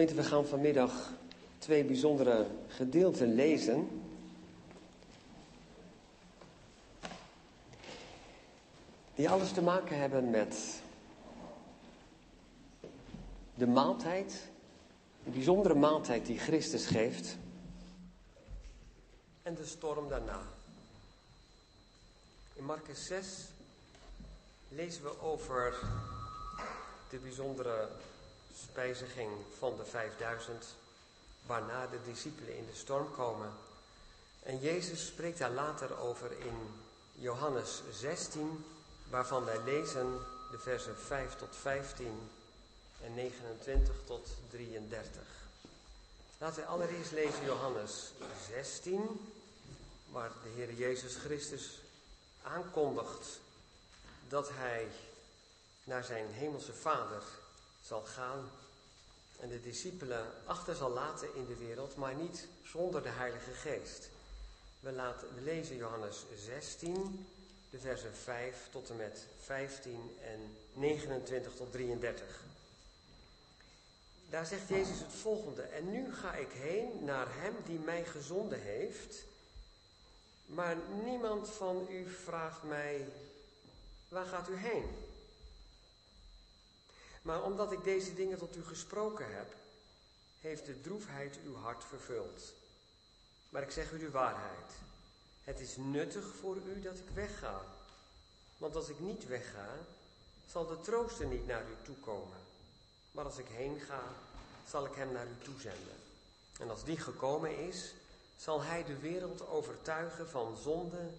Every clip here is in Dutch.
We gaan vanmiddag twee bijzondere gedeelten lezen. Die alles te maken hebben met de maaltijd, de bijzondere maaltijd die Christus geeft. En de storm daarna. In Marcus 6 lezen we over de bijzondere spijziging van de 5000, waarna de discipelen in de storm komen. En Jezus spreekt daar later over in Johannes 16, waarvan wij lezen de versen 5 tot 15 en 29 tot 33. Laten we allereerst lezen Johannes 16, waar de Heer Jezus Christus aankondigt dat hij naar zijn hemelse Vader zal gaan en de discipelen achter zal laten in de wereld, maar niet zonder de Heilige Geest. We, laten, we lezen Johannes 16, de versen 5 tot en met 15 en 29 tot 33. Daar zegt Jezus het volgende. En nu ga ik heen naar Hem die mij gezonden heeft. Maar niemand van u vraagt mij, waar gaat u heen? Maar omdat ik deze dingen tot u gesproken heb, heeft de droefheid uw hart vervuld. Maar ik zeg u de waarheid. Het is nuttig voor u dat ik wegga. Want als ik niet wegga, zal de trooster niet naar u toekomen. Maar als ik heen ga, zal ik hem naar u toezenden. En als die gekomen is, zal hij de wereld overtuigen van zonde,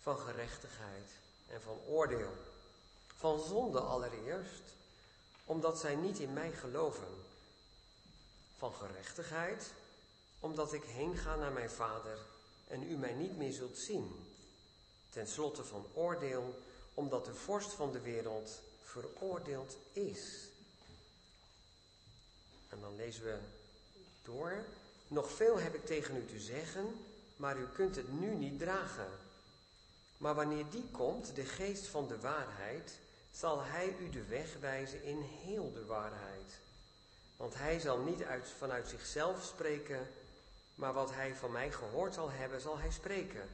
van gerechtigheid en van oordeel. Van zonde allereerst, omdat zij niet in mij geloven. Van gerechtigheid, omdat ik heen ga naar mijn vader en u mij niet meer zult zien. Ten slotte van oordeel, omdat de vorst van de wereld veroordeeld is. En dan lezen we door. Nog veel heb ik tegen u te zeggen, maar u kunt het nu niet dragen. Maar wanneer die komt, de geest van de waarheid, zal hij u de weg wijzen in heel de waarheid. Want hij zal niet uit, vanuit zichzelf spreken, maar wat hij van mij gehoord zal hebben, zal hij spreken.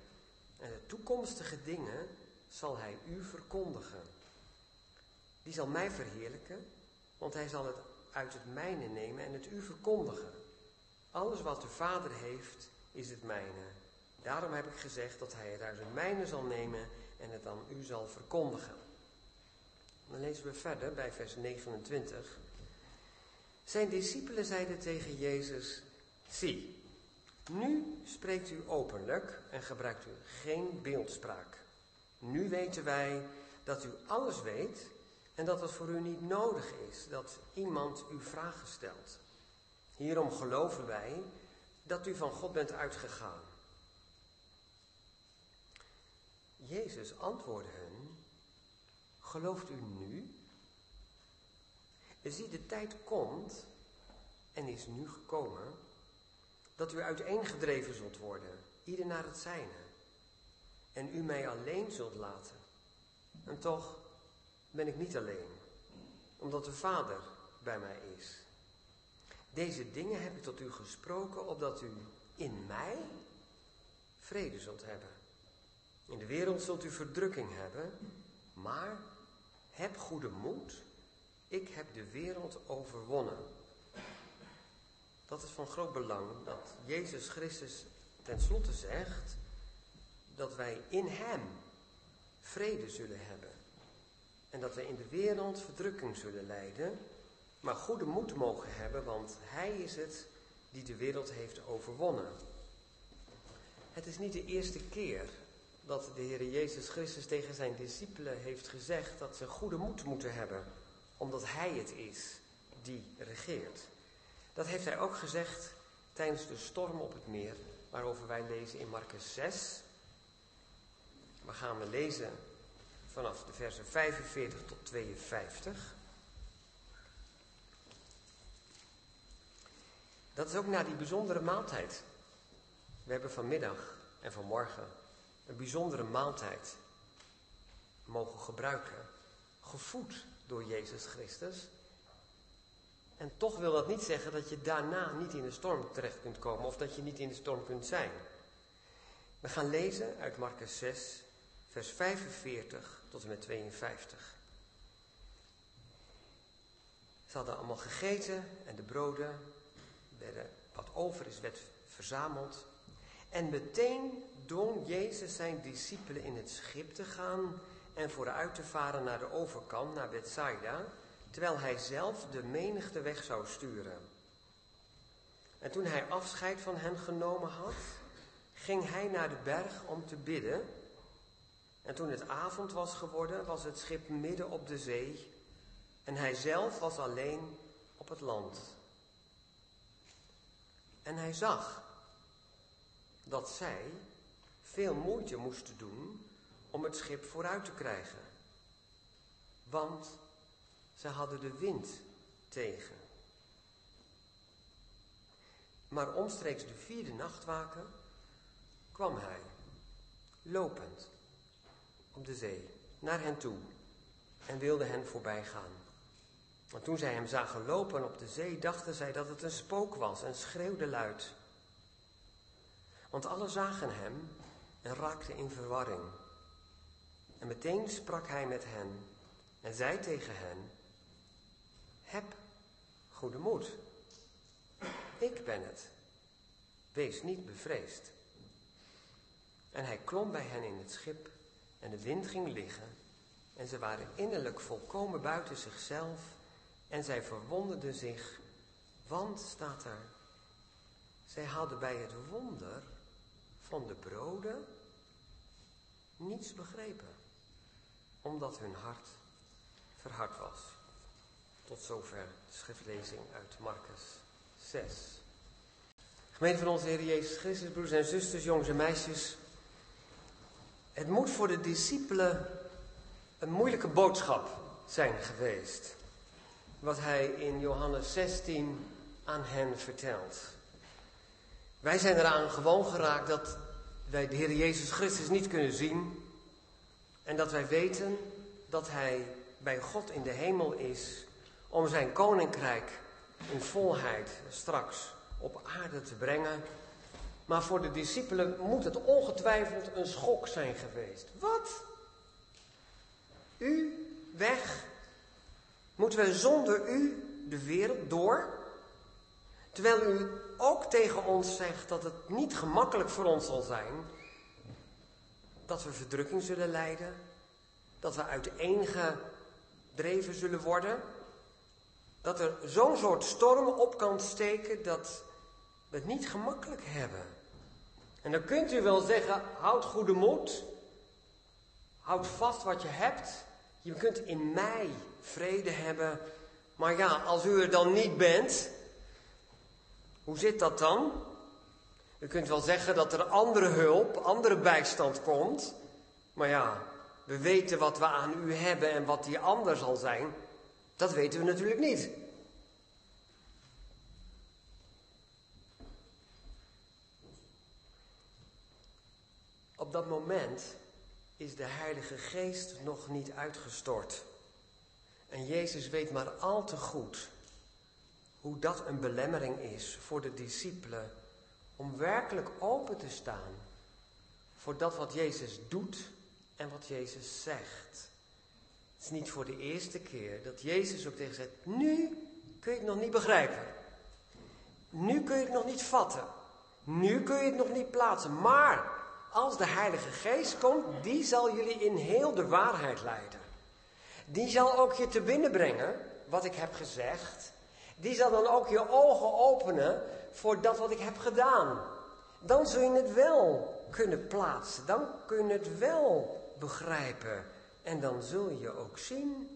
En de toekomstige dingen zal hij u verkondigen. Die zal mij verheerlijken, want hij zal het uit het mijne nemen en het u verkondigen. Alles wat de Vader heeft, is het mijne. Daarom heb ik gezegd dat hij het uit het mijne zal nemen en het aan u zal verkondigen. Dan lezen we verder bij vers 29. Zijn discipelen zeiden tegen Jezus, zie, nu spreekt u openlijk en gebruikt u geen beeldspraak. Nu weten wij dat u alles weet en dat het voor u niet nodig is dat iemand u vragen stelt. Hierom geloven wij dat u van God bent uitgegaan. Jezus antwoordde gelooft u nu? Zie, de tijd komt en is nu gekomen dat u uiteengedreven zult worden, ieder naar het zijne, en u mij alleen zult laten. En toch ben ik niet alleen, omdat de Vader bij mij is. Deze dingen heb ik tot u gesproken, opdat u in mij vrede zult hebben. In de wereld zult u verdrukking hebben, maar heb goede moed. Ik heb de wereld overwonnen. Dat is van groot belang dat Jezus Christus tenslotte zegt dat wij in Hem vrede zullen hebben. En dat wij in de wereld verdrukking zullen lijden, maar goede moed mogen hebben, want Hij is het die de wereld heeft overwonnen. Het is niet de eerste keer dat de Heer Jezus Christus tegen zijn discipelen heeft gezegd dat ze goede moed moeten hebben, omdat Hij het is die regeert. Dat heeft Hij ook gezegd tijdens de storm op het meer, waarover wij lezen in Marcus 6. We gaan we lezen vanaf de versen 45 tot 52. Dat is ook na die bijzondere maaltijd. We hebben vanmiddag en vanmorgen een bijzondere maaltijd mogen gebruiken, gevoed door Jezus Christus. En toch wil dat niet zeggen dat je daarna niet in de storm terecht kunt komen of dat je niet in de storm kunt zijn. We gaan lezen uit Marcus 6, vers 45 tot en met 52. Ze hadden allemaal gegeten en de broden werden, wat over is, werd verzameld. En meteen dwong Jezus zijn discipelen in het schip te gaan en vooruit te varen naar de overkant, naar Bethsaida, terwijl hij zelf de menigte weg zou sturen. En toen hij afscheid van hen genomen had, ging hij naar de berg om te bidden. En toen het avond was geworden, was het schip midden op de zee en hij zelf was alleen op het land. En hij zag dat zij veel moeite moesten doen om het schip vooruit te krijgen. Want ze hadden de wind tegen. Maar omstreeks de vierde nachtwaken kwam hij, lopend, op de zee, naar hen toe en wilde hen voorbij gaan. Want toen zij hem zagen lopen op de zee, dachten zij dat het een spook was en schreeuwden luid. Want alle zagen hem en raakten in verwarring. En meteen sprak hij met hen en zei tegen hen: Heb goede moed. Ik ben het. Wees niet bevreesd. En hij klom bij hen in het schip en de wind ging liggen. En ze waren innerlijk volkomen buiten zichzelf en zij verwonderden zich, want staat er, zij hadden bij het wonder van de broden niets begrepen, omdat hun hart verhard was. Tot zover de schriftlezing uit Marcus 6. Gemeente van onze Heer Jezus Christus, broers en zusters, jongens en meisjes. Het moet voor de discipelen een moeilijke boodschap zijn geweest wat hij in Johannes 16 aan hen vertelt. Wij zijn eraan gewoon geraakt dat wij de Heer Jezus Christus niet kunnen zien en dat wij weten dat Hij bij God in de hemel is om zijn koninkrijk in volheid straks op aarde te brengen. Maar voor de discipelen moet het ongetwijfeld een schok zijn geweest. Wat? U weg Moeten we zonder u de wereld door? Terwijl u ook tegen ons zegt dat het niet gemakkelijk voor ons zal zijn. Dat we verdrukking zullen lijden. Dat we uiteengedreven zullen worden. Dat er zo'n soort storm op kan steken dat we het niet gemakkelijk hebben. En dan kunt u wel zeggen, houd goede moed. Houd vast wat je hebt. Je kunt in mij vrede hebben. Maar ja, als u er dan niet bent, hoe zit dat dan? U kunt wel zeggen dat er andere hulp, andere bijstand komt. Maar ja, we weten wat we aan u hebben en wat die ander zal zijn. Dat weten we natuurlijk niet. Op dat moment is de Heilige Geest nog niet uitgestort. En Jezus weet maar al te goed hoe dat een belemmering is voor de discipelen om werkelijk open te staan voor dat wat Jezus doet en wat Jezus zegt. Het is niet voor de eerste keer dat Jezus ook tegen zegt, nu kun je het nog niet begrijpen. Nu kun je het nog niet vatten. Nu kun je het nog niet plaatsen. Maar als de Heilige Geest komt, die zal jullie in heel de waarheid leiden. Die zal ook je te binnen brengen, wat ik heb gezegd. Die zal dan ook je ogen openen voor dat wat ik heb gedaan. Dan zul je het wel kunnen plaatsen. Dan kun je het wel begrijpen. En dan zul je ook zien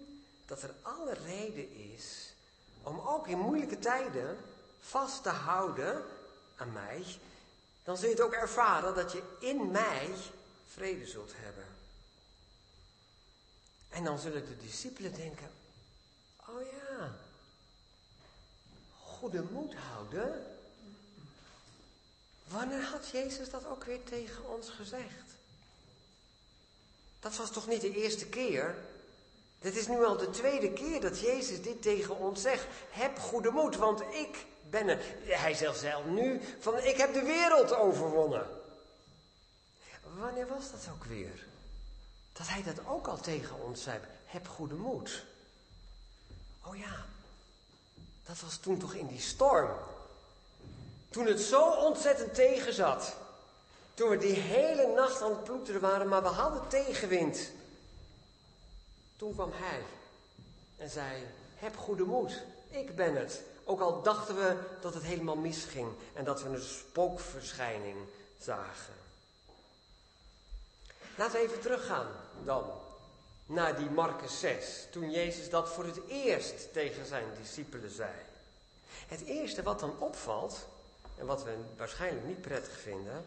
dat er alle reden is om ook in moeilijke tijden vast te houden aan mij. Dan zul je het ook ervaren dat je in mij vrede zult hebben. En dan zullen de discipelen denken, oh ja, goede moed houden. Wanneer had Jezus dat ook weer tegen ons gezegd? Dat was toch niet de eerste keer Dit is nu al de tweede keer dat Jezus dit tegen ons zegt. Heb goede moed, want ik ben er. Hij zegt zelf nu van ik heb de wereld overwonnen. Wanneer was dat ook weer? Dat hij dat ook al tegen ons zei. Heb goede moed. Oh ja, dat was toen toch in die storm. Toen het zo ontzettend tegen zat. Toen we die hele nacht aan het ploeteren waren, maar we hadden tegenwind. Toen kwam hij en zei: Heb goede moed, ik ben het. Ook al dachten we dat het helemaal misging en dat we een spookverschijning zagen. Laten we even teruggaan dan naar die Marcus 6, toen Jezus dat voor het eerst tegen zijn discipelen zei. Het eerste wat dan opvalt, en wat we waarschijnlijk niet prettig vinden,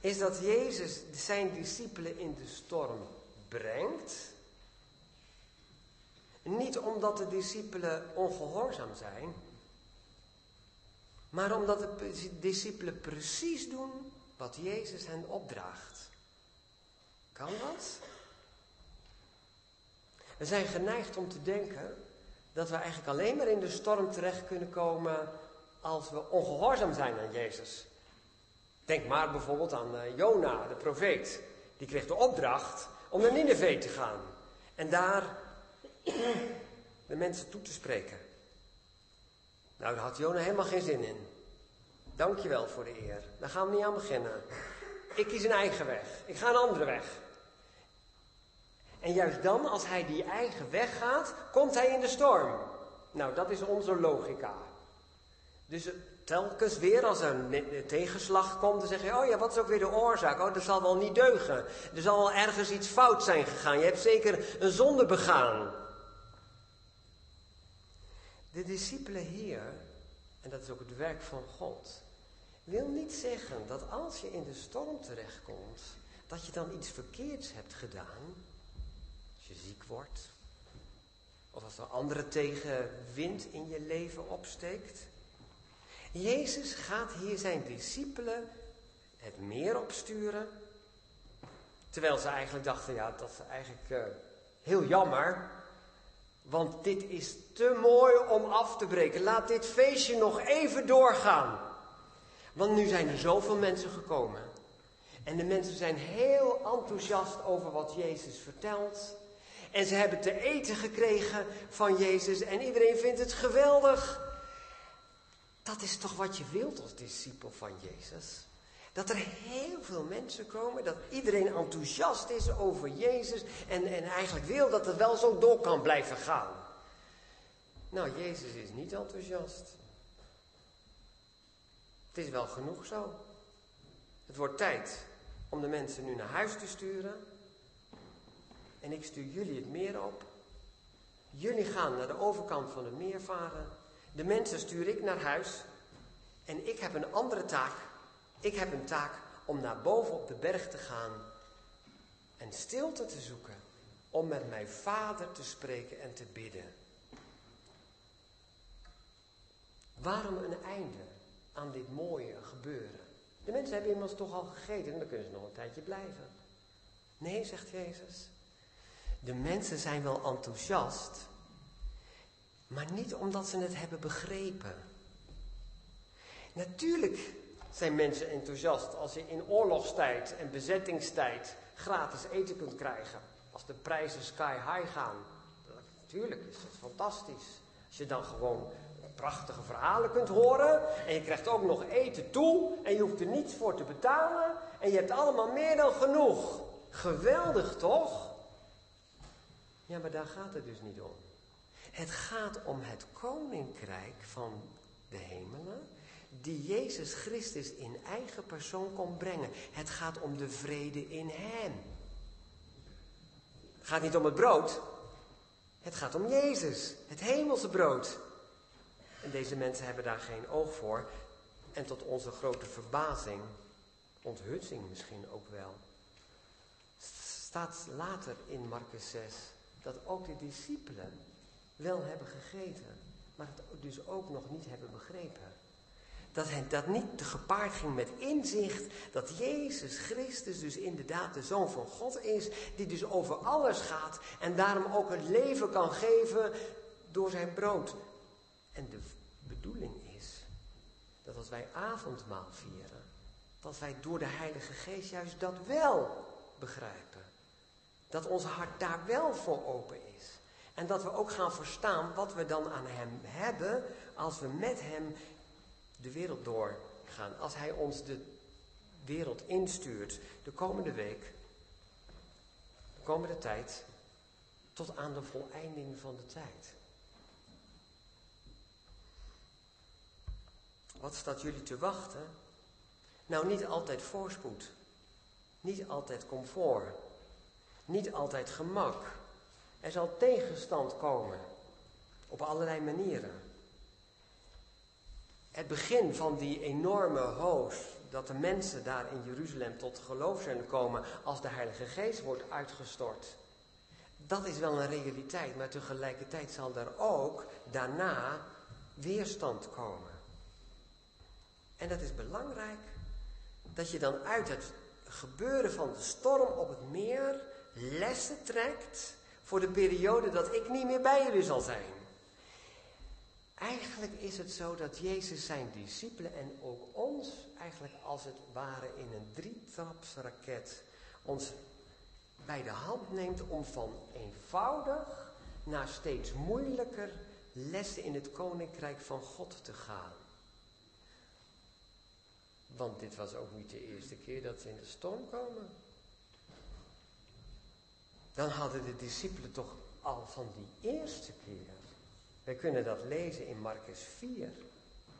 is dat Jezus zijn discipelen in de storm brengt. Niet omdat de discipelen ongehoorzaam zijn, maar omdat de discipelen precies doen wat Jezus hen opdraagt. Kan dat? We zijn geneigd om te denken dat we eigenlijk alleen maar in de storm terecht kunnen komen als we ongehoorzaam zijn aan Jezus. Denk maar bijvoorbeeld aan uh, Jona, de profeet. Die kreeg de opdracht om naar Nineveh te gaan. En daar de mensen toe te spreken. Nou, daar had Jona helemaal geen zin in. Dankjewel voor de eer. Daar gaan we niet aan beginnen. Ik kies een eigen weg. Ik ga een andere weg. En juist dan, als hij die eigen weg gaat, komt hij in de storm. Nou, dat is onze logica. Dus telkens weer als er een tegenslag komt, dan zeg je, oh ja, wat is ook weer de oorzaak? Oh, dat zal wel niet deugen. Er zal wel ergens iets fout zijn gegaan. Je hebt zeker een zonde begaan. De discipelen hier, en dat is ook het werk van God, wil niet zeggen dat als je in de storm terechtkomt, dat je dan iets verkeerds hebt gedaan. Je ziek wordt, of als er andere tegenwind in je leven opsteekt. Jezus gaat hier zijn discipelen het meer opsturen. Terwijl ze eigenlijk dachten, ja, dat is eigenlijk uh, heel jammer. Want dit is te mooi om af te breken. Laat dit feestje nog even doorgaan. Want nu zijn er zoveel mensen gekomen. En de mensen zijn heel enthousiast over wat Jezus vertelt. En ze hebben te eten gekregen van Jezus. En iedereen vindt het geweldig. Dat is toch wat je wilt als discipel van Jezus? Dat er heel veel mensen komen, dat iedereen enthousiast is over Jezus en, en eigenlijk wil dat het wel zo door kan blijven gaan. Nou, Jezus is niet enthousiast. Het is wel genoeg zo. Het wordt tijd om de mensen nu naar huis te sturen. En ik stuur jullie het meer op. Jullie gaan naar de overkant van het meer varen. De mensen stuur ik naar huis. En ik heb een andere taak. Ik heb een taak om naar boven op de berg te gaan. En stilte te zoeken. Om met mijn vader te spreken en te bidden. Waarom een einde aan dit mooie gebeuren? De mensen hebben immers toch al gegeten en dan kunnen ze nog een tijdje blijven. Nee, zegt Jezus. De mensen zijn wel enthousiast, maar niet omdat ze het hebben begrepen. Natuurlijk zijn mensen enthousiast als je in oorlogstijd en bezettingstijd gratis eten kunt krijgen. Als de prijzen sky high gaan. Natuurlijk is dat fantastisch. Als je dan gewoon prachtige verhalen kunt horen. En je krijgt ook nog eten toe. En je hoeft er niets voor te betalen. En je hebt allemaal meer dan genoeg. Geweldig toch? Ja, maar daar gaat het dus niet om. Het gaat om het koninkrijk van de hemelen, die Jezus Christus in eigen persoon kon brengen. Het gaat om de vrede in Hem. Het gaat niet om het brood. Het gaat om Jezus, het hemelse brood. En deze mensen hebben daar geen oog voor. En tot onze grote verbazing, onthutsing misschien ook wel, staat later in Marcus 6 dat ook de discipelen wel hebben gegeten, maar het dus ook nog niet hebben begrepen. Dat hij dat niet gepaard ging met inzicht dat Jezus Christus dus inderdaad de Zoon van God is, die dus over alles gaat en daarom ook het leven kan geven door zijn brood. En de bedoeling is dat als wij avondmaal vieren, dat wij door de Heilige Geest juist dat wel begrijpen. Dat ons hart daar wel voor open is. En dat we ook gaan verstaan wat we dan aan Hem hebben als we met Hem de wereld doorgaan. Als Hij ons de wereld instuurt de komende week, de komende tijd, tot aan de voleinding van de tijd. Wat staat jullie te wachten? Nou, niet altijd voorspoed. Niet altijd comfort. Niet altijd gemak. Er zal tegenstand komen. Op allerlei manieren. Het begin van die enorme hoos, dat de mensen daar in Jeruzalem tot geloof zijn gekomen als de Heilige Geest wordt uitgestort. Dat is wel een realiteit, maar tegelijkertijd zal er ook daarna weerstand komen. En dat is belangrijk, dat je dan uit het gebeuren van de storm op het meer lessen trekt voor de periode dat ik niet meer bij jullie zal zijn. Eigenlijk is het zo dat Jezus zijn discipelen en ook ons eigenlijk als het ware in een drietrapsraket ons bij de hand neemt om van eenvoudig naar steeds moeilijker lessen in het koninkrijk van God te gaan. Want dit was ook niet de eerste keer dat ze in de storm komen. Dan hadden de discipelen toch al van die eerste keer. Wij kunnen dat lezen in Marcus 4.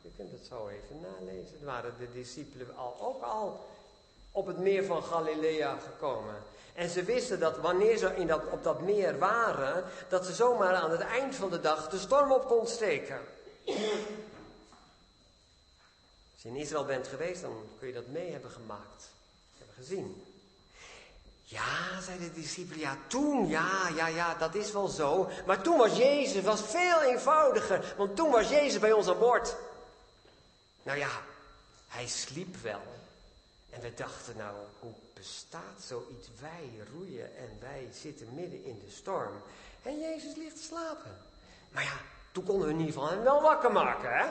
Je kunt het zo even nalezen. Er waren de discipelen al, ook al op het meer van Galilea gekomen. En ze wisten dat wanneer ze in dat, op dat meer waren, dat ze zomaar aan het eind van de dag de storm op kon steken. Als je in Israël bent geweest, dan kun je dat mee hebben gemaakt. Hebben gezien. Ja, zeiden de discipelen, ja toen, ja, ja, ja, dat is wel zo. Maar toen was Jezus was veel eenvoudiger, want toen was Jezus bij ons aan boord. Nou ja, hij sliep wel. En we dachten, nou, hoe bestaat zoiets? Wij roeien en wij zitten midden in de storm. En Jezus ligt te slapen. Maar ja, toen konden we in ieder geval hem wel wakker maken, hè?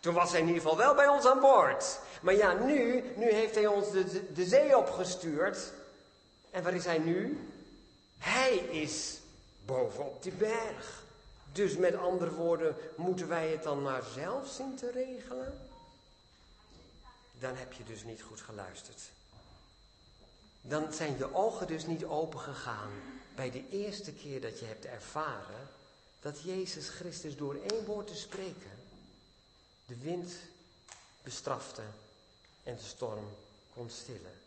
Toen was hij in ieder geval wel bij ons aan boord. Maar ja, nu, nu heeft hij ons de, de zee opgestuurd. En waar is hij nu? Hij is bovenop die berg. Dus met andere woorden, moeten wij het dan maar zelf zien te regelen? Dan heb je dus niet goed geluisterd. Dan zijn je ogen dus niet open gegaan bij de eerste keer dat je hebt ervaren dat Jezus Christus door één woord te spreken de wind bestrafte en de storm kon stillen.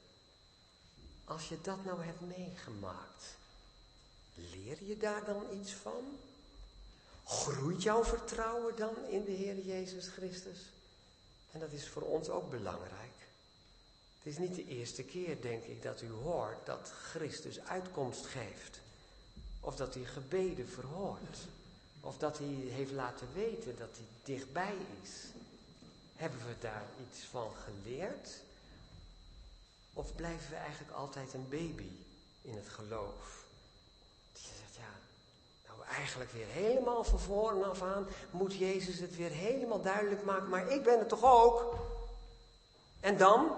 Als je dat nou hebt meegemaakt, leer je daar dan iets van? Groeit jouw vertrouwen dan in de Heer Jezus Christus? En dat is voor ons ook belangrijk. Het is niet de eerste keer, denk ik, dat u hoort dat Christus uitkomst geeft. Of dat hij gebeden verhoort. Of dat hij heeft laten weten dat hij dichtbij is. Hebben we daar iets van geleerd? Of blijven we eigenlijk altijd een baby in het geloof? Die zegt, ja, nou eigenlijk weer helemaal van voren af aan moet Jezus het weer helemaal duidelijk maken, maar ik ben het toch ook? En dan?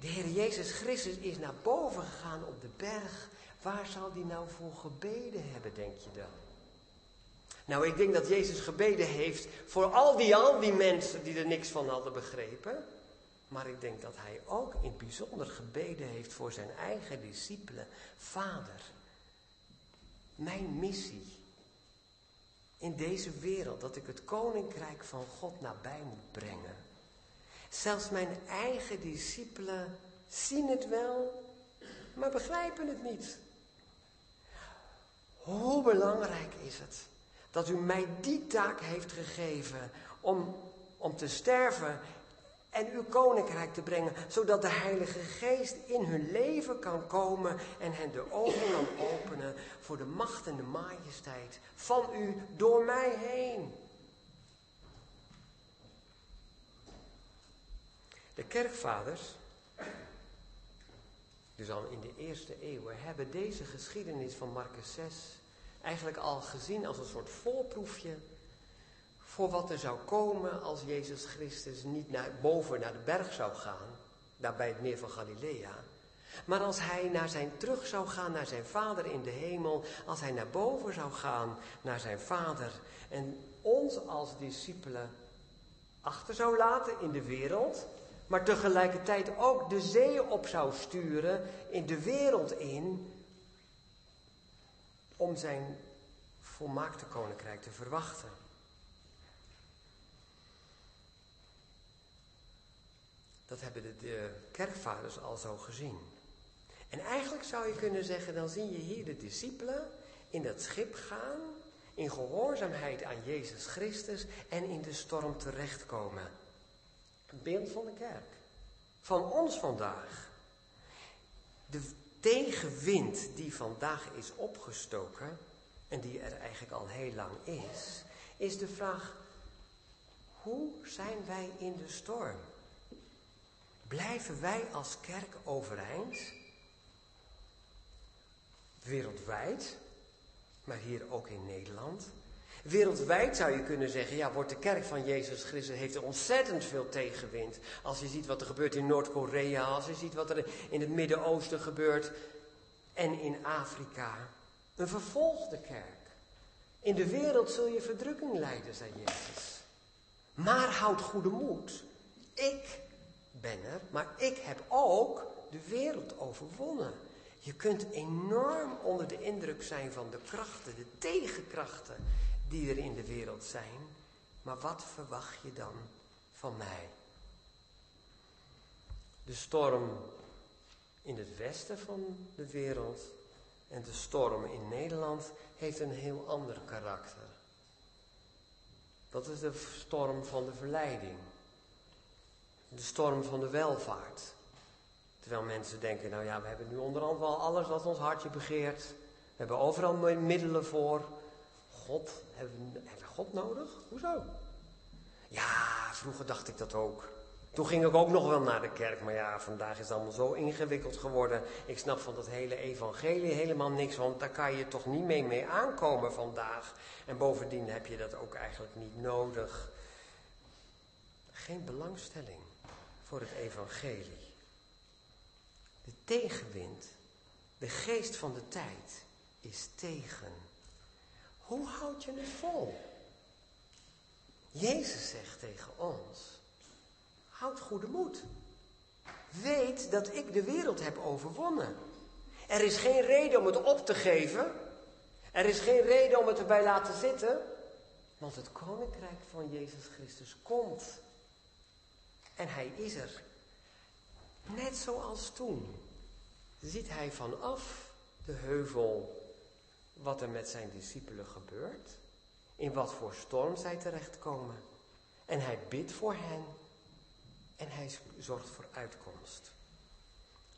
De Heer Jezus Christus is naar boven gegaan op de berg. Waar zal hij nou voor gebeden hebben, denk je dan? Nou, ik denk dat Jezus gebeden heeft voor al die, al die mensen die er niks van hadden begrepen. Maar ik denk dat hij ook in het bijzonder gebeden heeft voor zijn eigen discipelen. Vader, mijn missie in deze wereld, dat ik het koninkrijk van God nabij moet brengen. Zelfs mijn eigen discipelen zien het wel, maar begrijpen het niet. Hoe belangrijk is het dat u mij die taak heeft gegeven om, om te sterven en uw koninkrijk te brengen, zodat de Heilige Geest in hun leven kan komen en hen de ogen kan openen voor de macht en de majesteit van u door mij heen. De kerkvaders, dus al in de eerste eeuwen, hebben deze geschiedenis van Marcus 6 eigenlijk al gezien als een soort voorproefje voor wat er zou komen als Jezus Christus niet naar, boven naar de berg zou gaan, daar bij het meer van Galilea. Maar als hij naar zijn terug zou gaan naar zijn vader in de hemel, als hij naar boven zou gaan naar zijn vader en ons als discipelen achter zou laten in de wereld, maar tegelijkertijd ook de zee op zou sturen in de wereld in om zijn volmaakte koninkrijk te verwachten. Dat hebben de, de, kerkvaders al zo gezien. En eigenlijk zou je kunnen zeggen, dan zie je hier de discipelen in dat schip gaan, in gehoorzaamheid aan Jezus Christus en in de storm terechtkomen. Het beeld van de kerk. Van ons vandaag. De tegenwind die vandaag is opgestoken, en die er eigenlijk al heel lang is, is de vraag, hoe zijn wij in de storm? Blijven wij als kerk overeind? Wereldwijd, maar hier ook in Nederland. Wereldwijd zou je kunnen zeggen, ja, wordt de kerk van Jezus Christus heeft ontzettend veel tegenwind. Als je ziet wat er gebeurt in Noord-Korea, als je ziet wat er in het Midden-Oosten gebeurt en in Afrika. Een vervolgde kerk. In de wereld zul je verdrukking lijden, zei Jezus. Maar houd goede moed. Ik ben er, maar ik heb ook de wereld overwonnen. Je kunt enorm onder de indruk zijn van de krachten, de tegenkrachten die er in de wereld zijn. Maar wat verwacht je dan van mij? De storm in het westen van de wereld en de storm in Nederland heeft een heel ander karakter. Dat is de storm van de verleiding. De storm van de welvaart. Terwijl mensen denken, nou ja, we hebben nu onderhand wel alles wat ons hartje begeert. We hebben overal middelen voor. God, hebben we, hebben we God nodig? Hoezo? Ja, vroeger dacht ik dat ook. Toen ging ik ook nog wel naar de kerk, maar ja, vandaag is het allemaal zo ingewikkeld geworden. Ik snap van dat hele evangelie helemaal niks, want daar kan je toch niet mee, mee aankomen vandaag. En bovendien heb je dat ook eigenlijk niet nodig. Geen belangstelling voor het evangelie. De tegenwind, de geest van de tijd, is tegen. Hoe houd je het vol? Jezus zegt tegen ons. Houd goede moed. Weet dat ik de wereld heb overwonnen. Er is geen reden om het op te geven. Er is geen reden om het erbij laten zitten. Want het koninkrijk van Jezus Christus komt. En hij is er. Net zoals toen. Ziet hij vanaf de heuvel wat er met zijn discipelen gebeurt. In wat voor storm zij terechtkomen. En hij bidt voor hen. En hij zorgt voor uitkomst.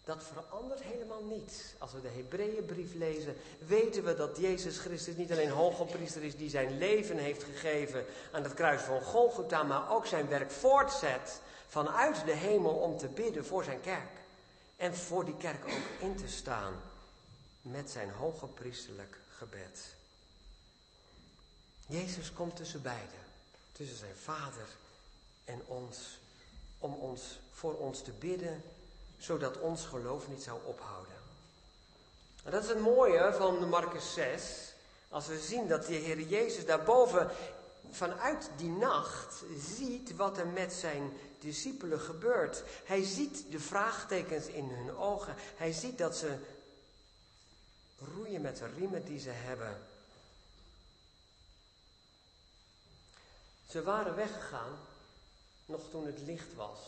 Dat verandert helemaal niets. Als we de Hebreeënbrief lezen, weten we dat Jezus Christus niet alleen hoge priester is die zijn leven heeft gegeven aan het kruis van Golgotha, maar ook zijn werk voortzet vanuit de hemel om te bidden voor zijn kerk. En voor die kerk ook in te staan met zijn hoge priesterlijk gebed. Jezus komt tussen beiden, tussen zijn vader en ons om ons, voor ons te bidden, zodat ons geloof niet zou ophouden. En dat is het mooie van Marcus 6, als we zien dat de Heer Jezus daarboven vanuit die nacht ziet wat er met zijn discipelen gebeurt. Hij ziet de vraagtekens in hun ogen. Hij ziet dat ze roeien met de riemen die ze hebben. Ze waren weggegaan nog toen het licht was.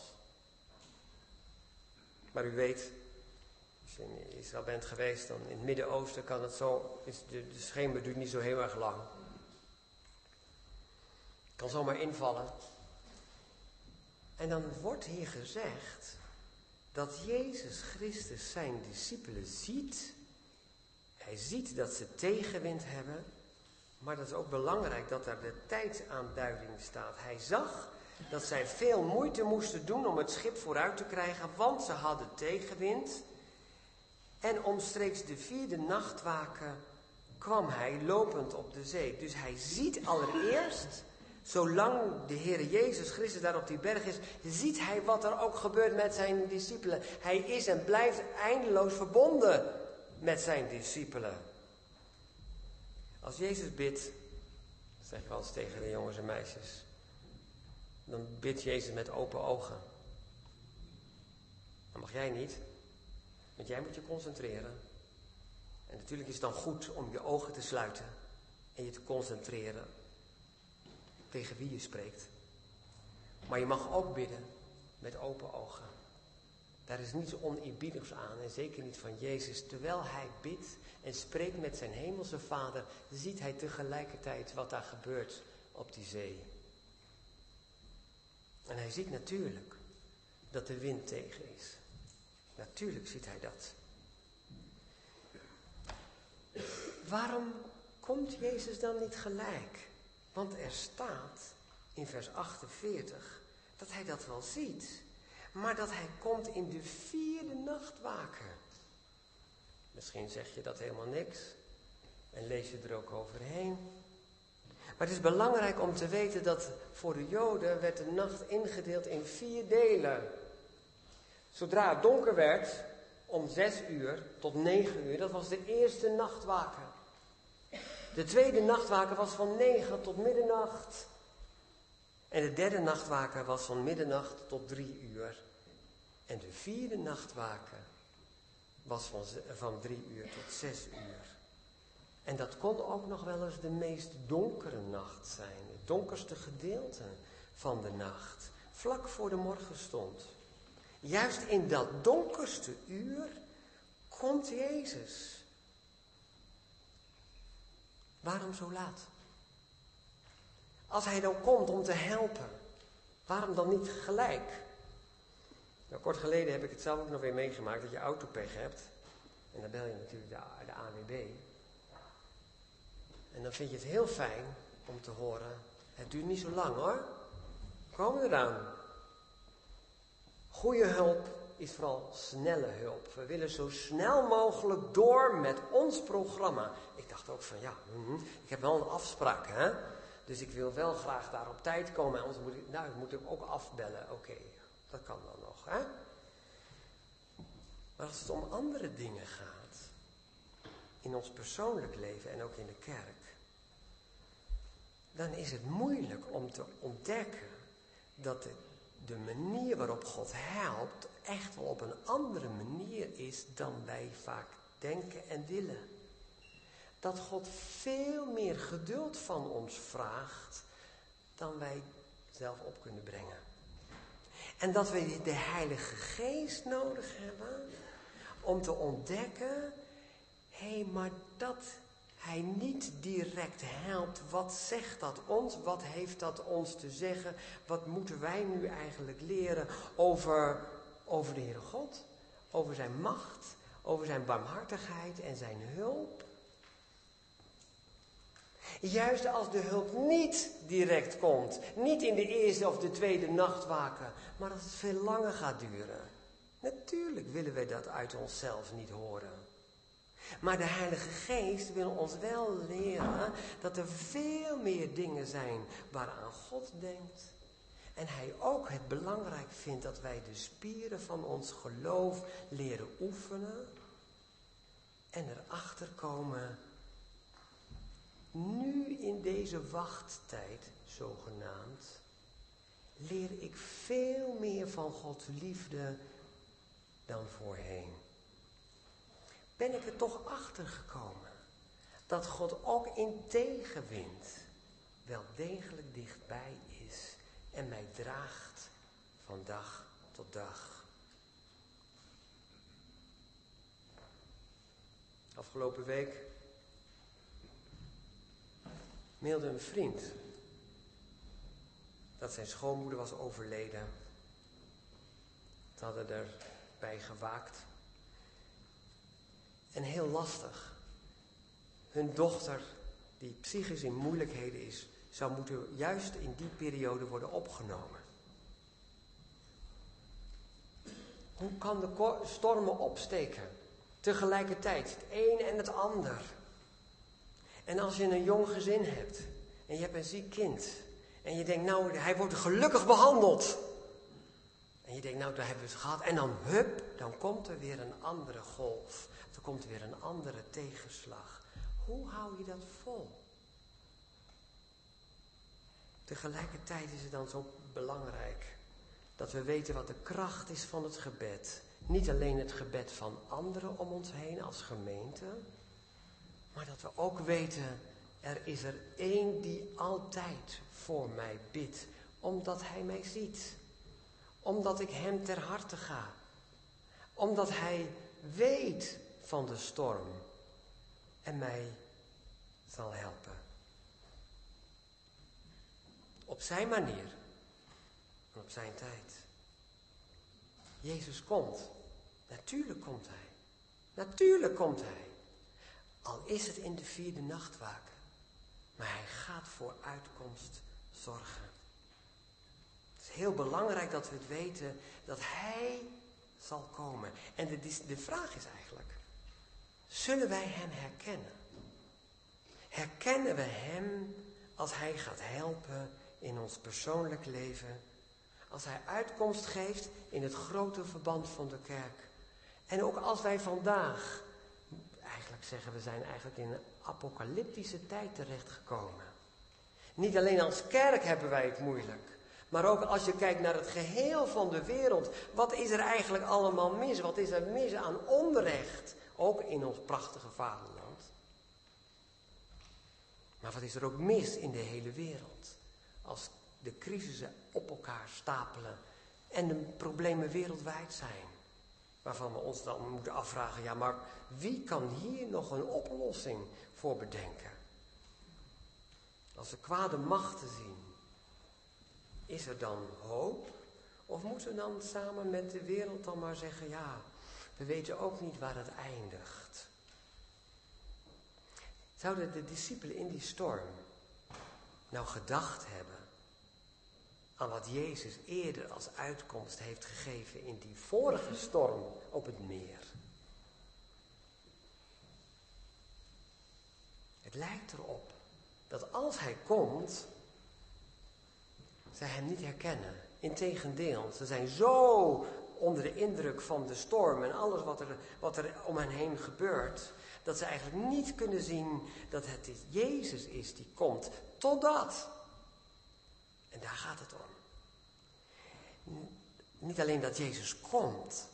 Maar u weet, als je in Israël bent geweest, dan in het Midden-Oosten kan het zo, is de, de schemer duurt niet zo heel erg lang. Kan zomaar invallen. En dan wordt hier gezegd dat Jezus Christus zijn discipelen ziet. Hij ziet dat ze tegenwind hebben. Maar dat is ook belangrijk dat daar de tijdsaanduiding staat. Hij zag dat zij veel moeite moesten doen om het schip vooruit te krijgen, want ze hadden tegenwind. En omstreeks de vierde nachtwaken kwam hij lopend op de zee. Dus hij ziet allereerst, zolang de Heer Jezus Christus daar op die berg is, ziet hij wat er ook gebeurt met zijn discipelen. Hij is en blijft eindeloos verbonden met zijn discipelen. Als Jezus bidt, zeg ik eens tegen de jongens en meisjes, dan bidt Jezus met open ogen. Dat mag jij niet, want jij moet je concentreren. En natuurlijk is het dan goed om je ogen te sluiten en je te concentreren tegen wie je spreekt. Maar je mag ook bidden met open ogen. Daar is niets oneerbiedigs aan en zeker niet van Jezus. Terwijl hij bidt en spreekt met zijn hemelse vader, ziet hij tegelijkertijd wat daar gebeurt op die zee. En hij ziet natuurlijk dat de wind tegen is. Natuurlijk ziet hij dat. Waarom komt Jezus dan niet gelijk? Want er staat in vers 48 dat hij dat wel ziet, maar dat hij komt in de vierde nachtwaken. Misschien zeg je dat helemaal niks en lees je er ook overheen. Maar het is belangrijk om te weten dat voor de Joden werd de nacht ingedeeld in vier delen. Zodra het donker werd, om zes uur tot negen uur, dat was de eerste nachtwaken. De tweede nachtwaken was van negen tot middernacht. En de derde nachtwaken was van middernacht tot drie uur. En de vierde nachtwaken was van, van drie uur tot zes uur. En dat kon ook nog wel eens de meest donkere nacht zijn. Het donkerste gedeelte van de nacht. Vlak voor de morgen stond. Juist in dat donkerste uur komt Jezus. Waarom zo laat? Als hij dan komt om te helpen, waarom dan niet gelijk? Nou, kort geleden heb ik het zelf ook nog weer meegemaakt dat je autopech hebt. En dan bel je natuurlijk de, de AWB. En dan vind je het heel fijn om te horen, het duurt niet zo lang hoor. Kom eraan. Goede hulp is vooral snelle hulp. We willen zo snel mogelijk door met ons programma. Ik dacht ook van ja, mhm, ik heb wel een afspraak hè. Dus ik wil wel graag daar op tijd komen. Anders moet ik, nou, ik moet hem ook afbellen. Oké, dat kan dan nog hè. Maar als het om andere dingen gaat, in ons persoonlijk leven en ook in de kerk, dan is het moeilijk om te ontdekken dat de de manier waarop God helpt echt wel op een andere manier is dan wij vaak denken en willen. Dat God veel meer geduld van ons vraagt dan wij zelf op kunnen brengen. En dat we de Heilige Geest nodig hebben om te ontdekken, hé, hey, maar dat hij niet direct helpt. Wat zegt dat ons? Wat heeft dat ons te zeggen? Wat moeten wij nu eigenlijk leren over, over de Heere God? Over zijn macht, over zijn barmhartigheid en zijn hulp? Juist als de hulp niet direct komt, niet in de eerste of de tweede nachtwaken, maar als het veel langer gaat duren. Natuurlijk willen wij dat uit onszelf niet horen. Maar de Heilige Geest wil ons wel leren dat er veel meer dingen zijn waaraan God denkt. En hij ook het belangrijk vindt dat wij de spieren van ons geloof leren oefenen. En erachter komen, nu in deze wachttijd zogenaamd, leer ik veel meer van Gods liefde dan voorheen ben ik er toch achter gekomen dat God ook in tegenwind wel degelijk dichtbij is en mij draagt van dag tot dag. Afgelopen week mailde een vriend dat zijn schoonmoeder was overleden. Ze hadden erbij gewaakt en heel lastig. Hun dochter, die psychisch in moeilijkheden is, zou moeten juist in die periode worden opgenomen. Hoe kan de stormen opsteken? Tegelijkertijd, het een en het ander. En als je een jong gezin hebt en je hebt een ziek kind en je denkt, nou, hij wordt gelukkig behandeld. En je denkt, nou, daar hebben we het gehad. En dan, hup, dan komt er weer een andere golf. Er komt weer een andere tegenslag. Hoe hou je dat vol? Tegelijkertijd is het dan zo belangrijk dat we weten wat de kracht is van het gebed. Niet alleen het gebed van anderen om ons heen als gemeente, maar dat we ook weten, er is er één die altijd voor mij bidt, omdat hij mij ziet. Omdat ik hem ter harte ga. Omdat hij weet van de storm en mij zal helpen. Op zijn manier en op zijn tijd. Jezus komt. Natuurlijk komt hij. Natuurlijk komt hij. Al is het in de vierde nachtwaken. Maar hij gaat voor uitkomst zorgen. Het is heel belangrijk dat we het weten dat hij zal komen. En de, de vraag is eigenlijk, zullen wij hem herkennen? Herkennen we hem als hij gaat helpen in ons persoonlijk leven? Als hij uitkomst geeft in het grote verband van de kerk? En ook als wij vandaag, eigenlijk zeggen we zijn eigenlijk in een apocalyptische tijd terechtgekomen. Niet alleen als kerk hebben wij het moeilijk. Maar ook als je kijkt naar het geheel van de wereld. Wat is er eigenlijk allemaal mis? Wat is er mis aan onrecht? Ook in ons prachtige vaderland. Maar wat is er ook mis in de hele wereld? Als de crisissen op elkaar stapelen en de problemen wereldwijd zijn. Waarvan we ons dan moeten afvragen, ja maar wie kan hier nog een oplossing voor bedenken? Als we kwade machten zien, is er dan hoop? Of moeten we dan samen met de wereld dan maar zeggen, ja, we weten ook niet waar het eindigt. Zouden de discipelen in die storm nou gedacht hebben aan wat Jezus eerder als uitkomst heeft gegeven in die vorige storm op het meer? Het lijkt erop dat als hij komt, zij hem niet herkennen. Integendeel, ze zijn zo onder de indruk van de storm en alles wat er, wat er om hen heen gebeurt, dat ze eigenlijk niet kunnen zien dat het Jezus is die komt. Totdat. En daar gaat het om. Niet alleen dat Jezus komt,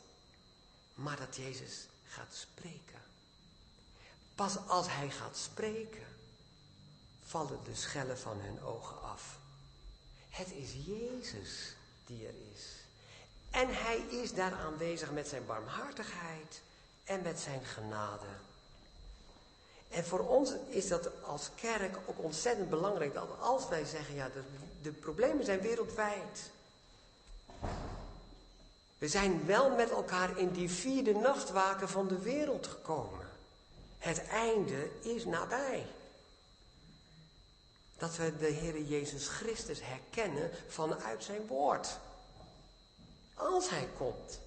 maar dat Jezus gaat spreken. Pas als hij gaat spreken, vallen de schellen van hun ogen af. Het is Jezus die er is. En hij is daar aanwezig met zijn barmhartigheid en met zijn genade. En voor ons is dat als kerk ook ontzettend belangrijk dat als wij zeggen, ja, de, de problemen zijn wereldwijd. We zijn wel met elkaar in die vierde nachtwaken van de wereld gekomen. Het einde is nabij. Dat we de Heer Jezus Christus herkennen vanuit zijn woord. Als hij komt,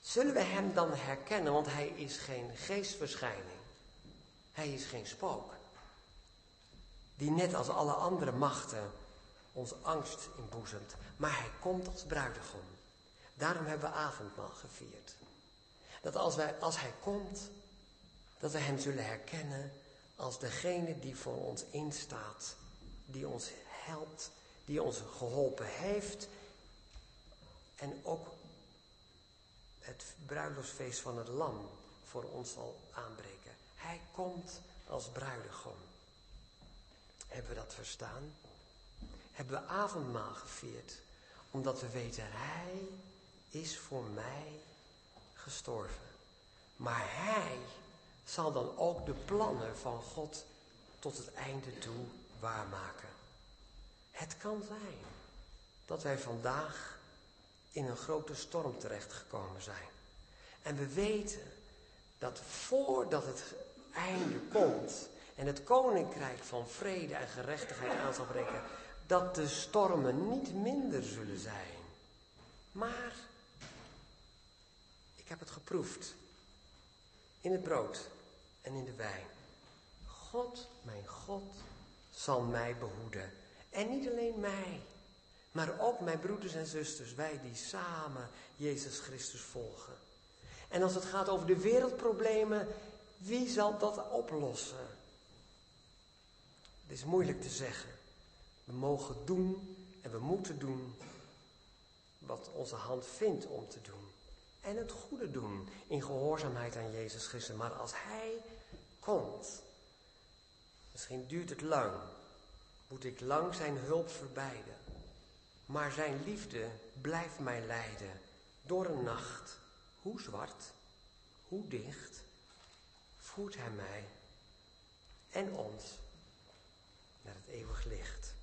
zullen we hem dan herkennen, want hij is geen geestverschijning. Hij is geen spook. Die net als alle andere machten ons angst inboezemt. Maar hij komt als bruidegom. Daarom hebben we avondmaal gevierd. Dat als, wij, als hij komt, dat we hem zullen herkennen als degene die voor ons instaat die ons helpt, die ons geholpen heeft. En ook het bruiloftsfeest van het lam voor ons zal aanbreken. Hij komt als bruidegom. Hebben we dat verstaan? Hebben we avondmaal gevierd? Omdat we weten, hij is voor mij gestorven. Maar hij zal dan ook de plannen van God tot het einde toe waarmaken. Het kan zijn dat wij vandaag in een grote storm terechtgekomen zijn. En we weten dat voordat het einde komt en het koninkrijk van vrede en gerechtigheid aan zal breken, dat de stormen niet minder zullen zijn. Maar heb het geproefd. In het brood en in de wijn. God, mijn God, zal mij behoeden. En niet alleen mij, maar ook mijn broeders en zusters, wij die samen Jezus Christus volgen. En als het gaat over de wereldproblemen, wie zal dat oplossen? Het is moeilijk te zeggen. We mogen doen en we moeten doen wat onze hand vindt om te doen. En het goede doen in gehoorzaamheid aan Jezus Christus. Maar als Hij komt, misschien duurt het lang, moet ik lang Zijn hulp verbijden. Maar Zijn liefde blijft mij leiden door een nacht, hoe zwart, hoe dicht, voert Hij mij en ons naar het eeuwig licht.